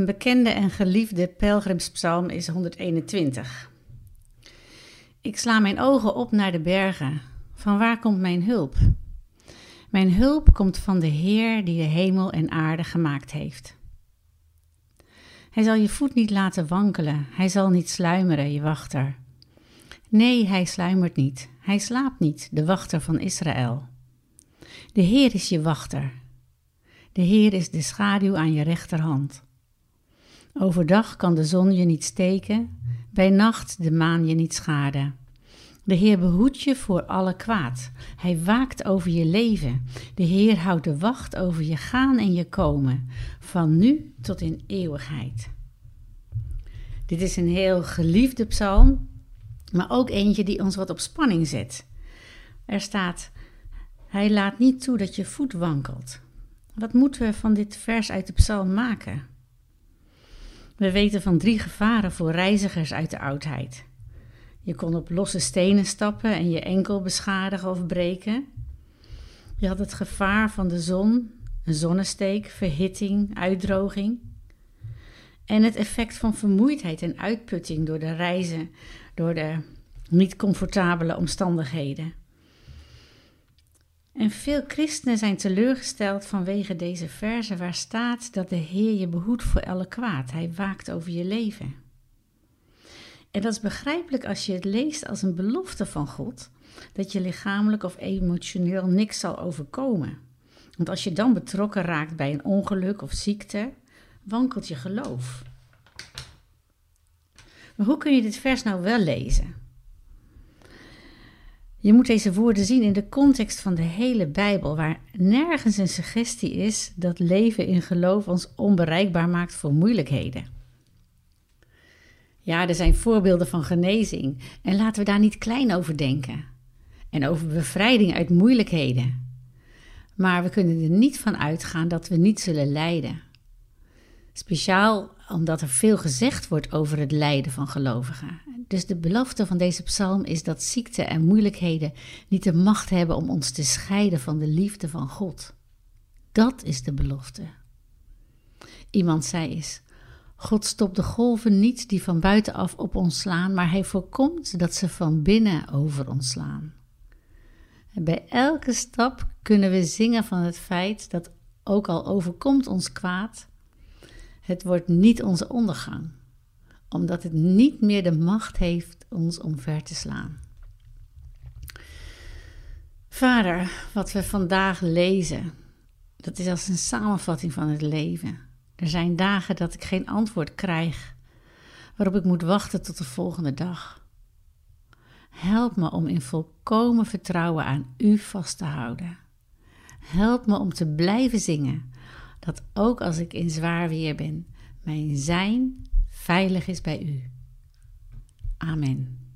Een bekende en geliefde pelgrimspsalm is 121. Ik sla mijn ogen op naar de bergen. Van waar komt mijn hulp? Mijn hulp komt van de Heer die de hemel en aarde gemaakt heeft. Hij zal je voet niet laten wankelen, hij zal niet sluimeren, je wachter. Nee, hij sluimert niet, hij slaapt niet, de wachter van Israël. De Heer is je wachter. De Heer is de schaduw aan je rechterhand. Overdag kan de zon je niet steken, bij nacht de maan je niet schaden. De Heer behoedt je voor alle kwaad. Hij waakt over je leven. De Heer houdt de wacht over je gaan en je komen, van nu tot in eeuwigheid. Dit is een heel geliefde psalm, maar ook eentje die ons wat op spanning zet. Er staat: Hij laat niet toe dat je voet wankelt. Wat moeten we van dit vers uit de psalm maken? We weten van drie gevaren voor reizigers uit de oudheid. Je kon op losse stenen stappen en je enkel beschadigen of breken. Je had het gevaar van de zon, een zonnesteek, verhitting, uitdroging. En het effect van vermoeidheid en uitputting door de reizen, door de niet comfortabele omstandigheden. En veel christenen zijn teleurgesteld vanwege deze verse waar staat dat de Heer je behoedt voor alle kwaad. Hij waakt over je leven. En dat is begrijpelijk als je het leest als een belofte van God, dat je lichamelijk of emotioneel niks zal overkomen. Want als je dan betrokken raakt bij een ongeluk of ziekte, wankelt je geloof. Maar hoe kun je dit vers nou wel lezen? Je moet deze woorden zien in de context van de hele Bijbel, waar nergens een suggestie is dat leven in geloof ons onbereikbaar maakt voor moeilijkheden. Ja, er zijn voorbeelden van genezing en laten we daar niet klein over denken. En over bevrijding uit moeilijkheden. Maar we kunnen er niet van uitgaan dat we niet zullen lijden. Speciaal omdat er veel gezegd wordt over het lijden van gelovigen. Dus de belofte van deze psalm is dat ziekte en moeilijkheden niet de macht hebben om ons te scheiden van de liefde van God. Dat is de belofte. Iemand zei eens: God stopt de golven niet die van buitenaf op ons slaan, maar hij voorkomt dat ze van binnen over ons slaan. En bij elke stap kunnen we zingen van het feit dat ook al overkomt ons kwaad, het wordt niet onze ondergang, omdat het niet meer de macht heeft ons omver te slaan. Vader, wat we vandaag lezen, dat is als een samenvatting van het leven. Er zijn dagen dat ik geen antwoord krijg, waarop ik moet wachten tot de volgende dag. Help me om in volkomen vertrouwen aan U vast te houden. Help me om te blijven zingen, dat ook als ik in zwaar weer ben, mijn zijn veilig is bij U. Amen.